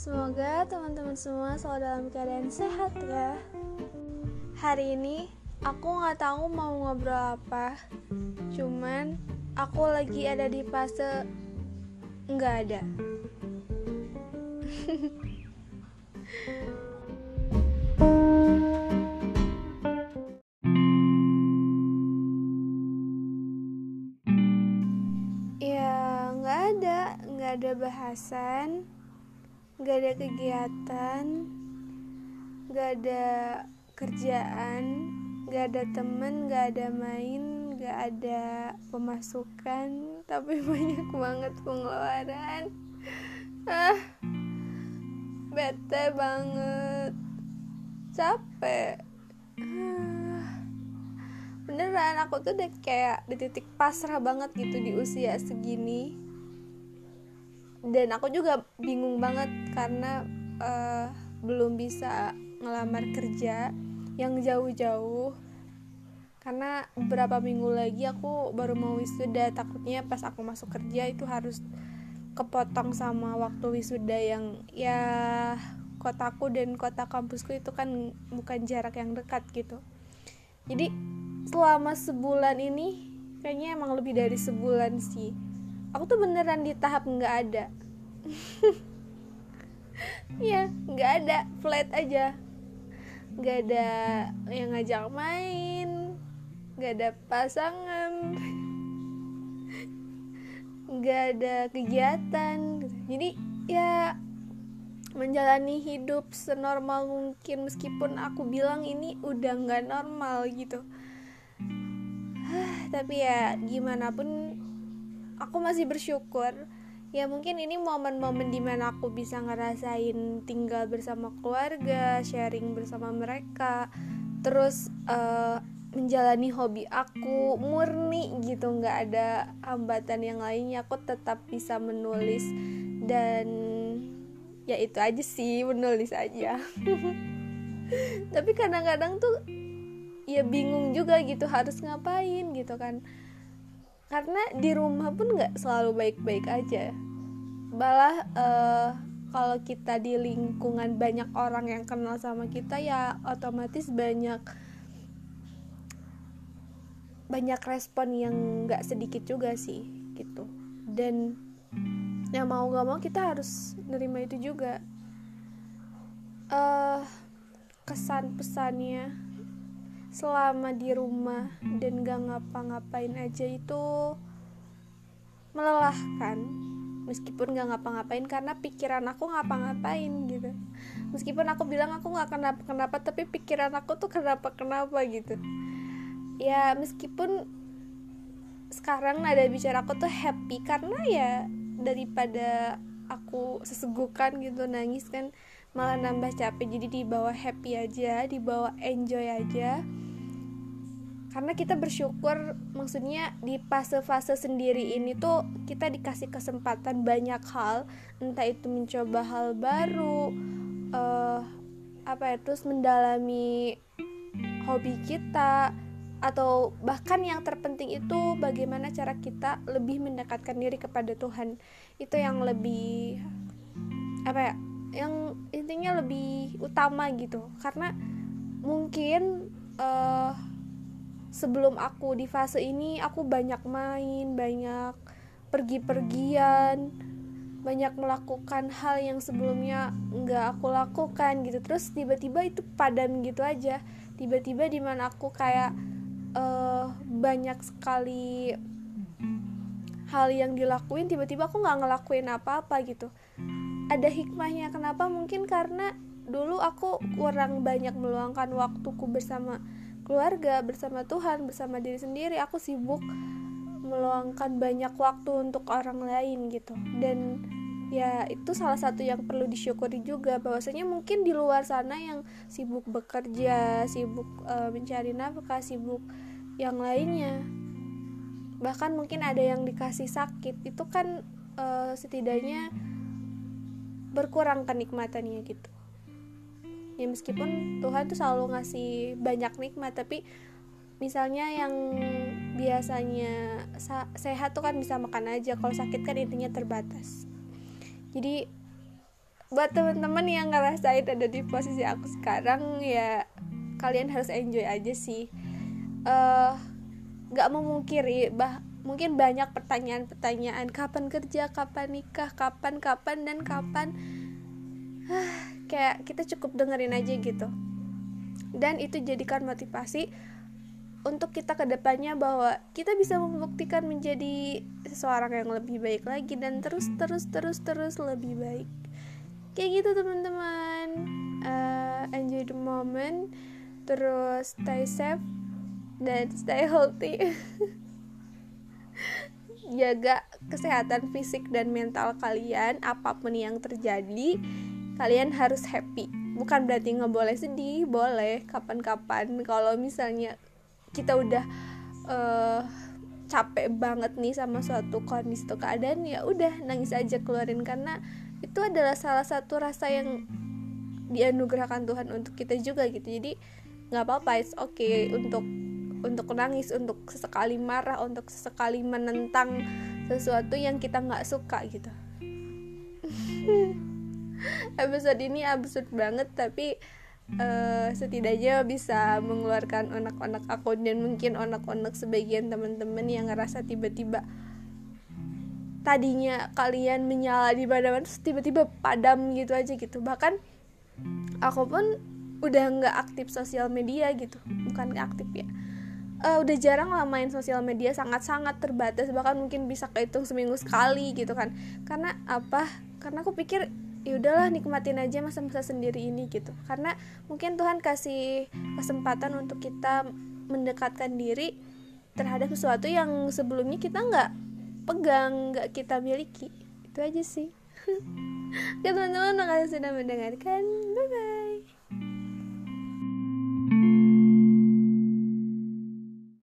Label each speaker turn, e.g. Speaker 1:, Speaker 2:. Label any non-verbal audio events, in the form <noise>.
Speaker 1: Semoga teman-teman semua selalu dalam keadaan sehat ya. Hari ini aku nggak tahu mau ngobrol apa. Cuman aku lagi ada di fase nggak ada. <laughs> ya nggak ada, nggak ada bahasan, nggak ada kegiatan, nggak ada kerjaan, nggak ada temen, nggak ada main, nggak ada pemasukan, <laughs> tapi banyak banget pengeluaran. Ah, bete banget, capek. Ah, beneran aku tuh udah kayak di titik pasrah banget gitu di usia segini dan aku juga bingung banget karena uh, belum bisa ngelamar kerja yang jauh-jauh. Karena beberapa minggu lagi aku baru mau wisuda takutnya pas aku masuk kerja itu harus kepotong sama waktu wisuda yang ya kotaku dan kota kampusku itu kan bukan jarak yang dekat gitu. Jadi selama sebulan ini kayaknya emang lebih dari sebulan sih aku tuh beneran di tahap nggak ada. <laughs> Ya nggak ada. Flat aja. Nggak ada yang ngajak main. Nggak ada pasangan. Nggak ada kegiatan. Jadi ya menjalani hidup senormal mungkin meskipun aku bilang ini udah nggak normal gitu. <sighs> Tapi ya gimana pun aku masih bersyukur. Ya mungkin ini momen-momen di mana aku bisa ngerasain tinggal bersama keluarga sharing bersama mereka terus uh, menjalani hobi aku murni gitu nggak ada hambatan yang lainnya. Aku tetap bisa menulis dan ya itu aja sih menulis aja. <laughs> Tapi kadang-kadang tuh ya bingung juga gitu harus ngapain gitu kan karena di rumah pun nggak selalu baik-baik aja. Malah uh, kalau kita di lingkungan banyak orang yang kenal sama kita ya otomatis banyak banyak respon yang nggak sedikit juga sih gitu. Dan ya mau gak mau kita harus nerima itu juga. Uh, kesan pesannya selama di rumah dan gak ngapa-ngapain aja itu melelahkan. Meskipun gak ngapa-ngapain karena pikiran aku ngapa-ngapain gitu. Meskipun aku bilang aku gak kenapa-kenapa tapi pikiran aku tuh kenapa-kenapa gitu. Ya meskipun sekarang nada bicara aku tuh happy karena ya daripada aku sesegukan gitu nangis kan malah nambah capek. Jadi dibawa happy aja dibawa enjoy aja. Karena kita bersyukur maksudnya di fase-fase sendiri ini tuh kita dikasih kesempatan banyak hal. Entah itu mencoba hal baru uh, apa ya terus mendalami hobi kita atau bahkan yang terpenting itu bagaimana cara kita lebih mendekatkan diri kepada Tuhan. Itu yang lebih apa ya yang intinya lebih utama gitu. Karena mungkin uh, sebelum aku di fase ini aku banyak main banyak pergi-pergian banyak melakukan hal yang sebelumnya nggak aku lakukan gitu. Terus tiba-tiba itu padam gitu aja. Tiba-tiba di mana aku kayak uh, banyak sekali hal yang dilakuin tiba-tiba aku nggak ngelakuin apa-apa gitu ada hikmahnya kenapa mungkin karena dulu aku kurang banyak meluangkan waktuku bersama keluarga, bersama Tuhan, bersama diri sendiri. Aku sibuk meluangkan banyak waktu untuk orang lain gitu. Dan ya itu salah satu yang perlu disyukuri juga bahwasanya mungkin di luar sana yang sibuk bekerja, sibuk uh, mencari nafkah, sibuk yang lainnya. Bahkan mungkin ada yang dikasih sakit. Itu kan uh, setidaknya berkurang kenikmatannya gitu. Ya meskipun Tuhan tuh selalu ngasih banyak nikmat tapi misalnya yang biasanya sehat tuh kan bisa makan aja kalau sakit kan intinya terbatas. Jadi buat teman-teman yang ngerasain ada di posisi aku sekarang ya kalian harus enjoy aja sih. Uh, nggak memungkiri bah mungkin banyak pertanyaan-pertanyaan. Kapan kerja kapan nikah kapan kapan dan kapan. Kayak kita cukup dengerin aja gitu. Dan itu jadikan motivasi untuk kita ke depannya bahwa kita bisa membuktikan menjadi seseorang yang lebih baik lagi dan terus terus terus terus lebih baik. Kayak gitu teman-teman. Uh, enjoy the moment. Terus stay safe dan stay healthy <laughs> jaga kesehatan fisik dan mental kalian apa pun yang terjadi kalian harus happy. Bukan berarti nggak boleh sedih boleh kapan-kapan. Kalau misalnya kita udah uh, capek banget nih sama suatu kondisi atau keadaan ya udah nangis aja keluarin. Karena itu adalah salah satu rasa yang dianugerahkan Tuhan untuk kita juga gitu. Jadi nggak apa-apa it's okay untuk untuk nangis untuk sesekali marah untuk sesekali menentang sesuatu yang kita nggak suka gitu. <laughs> Episode ini absurd banget tapi uh, setidaknya bisa mengeluarkan onak-onak aku dan mungkin onak-onak sebagian teman-teman yang ngerasa tiba-tiba tadinya kalian menyala di mana terus tiba-tiba padam gitu aja gitu. Bahkan aku pun udah nggak aktif sosial media gitu. Bukan aktif ya uh, udah jarang lah main sosial media sangat-sangat terbatas bahkan mungkin bisa kehitung seminggu sekali gitu kan. Karena apa? Karena aku pikir ya udahlah nikmatin aja masa-masa sendiri ini gitu. Karena mungkin Tuhan kasih kesempatan untuk kita mendekatkan diri terhadap sesuatu yang sebelumnya kita nggak pegang nggak kita miliki. Itu aja sih. <laughs> Oke teman-teman makasih sudah mendengarkan. Bye bye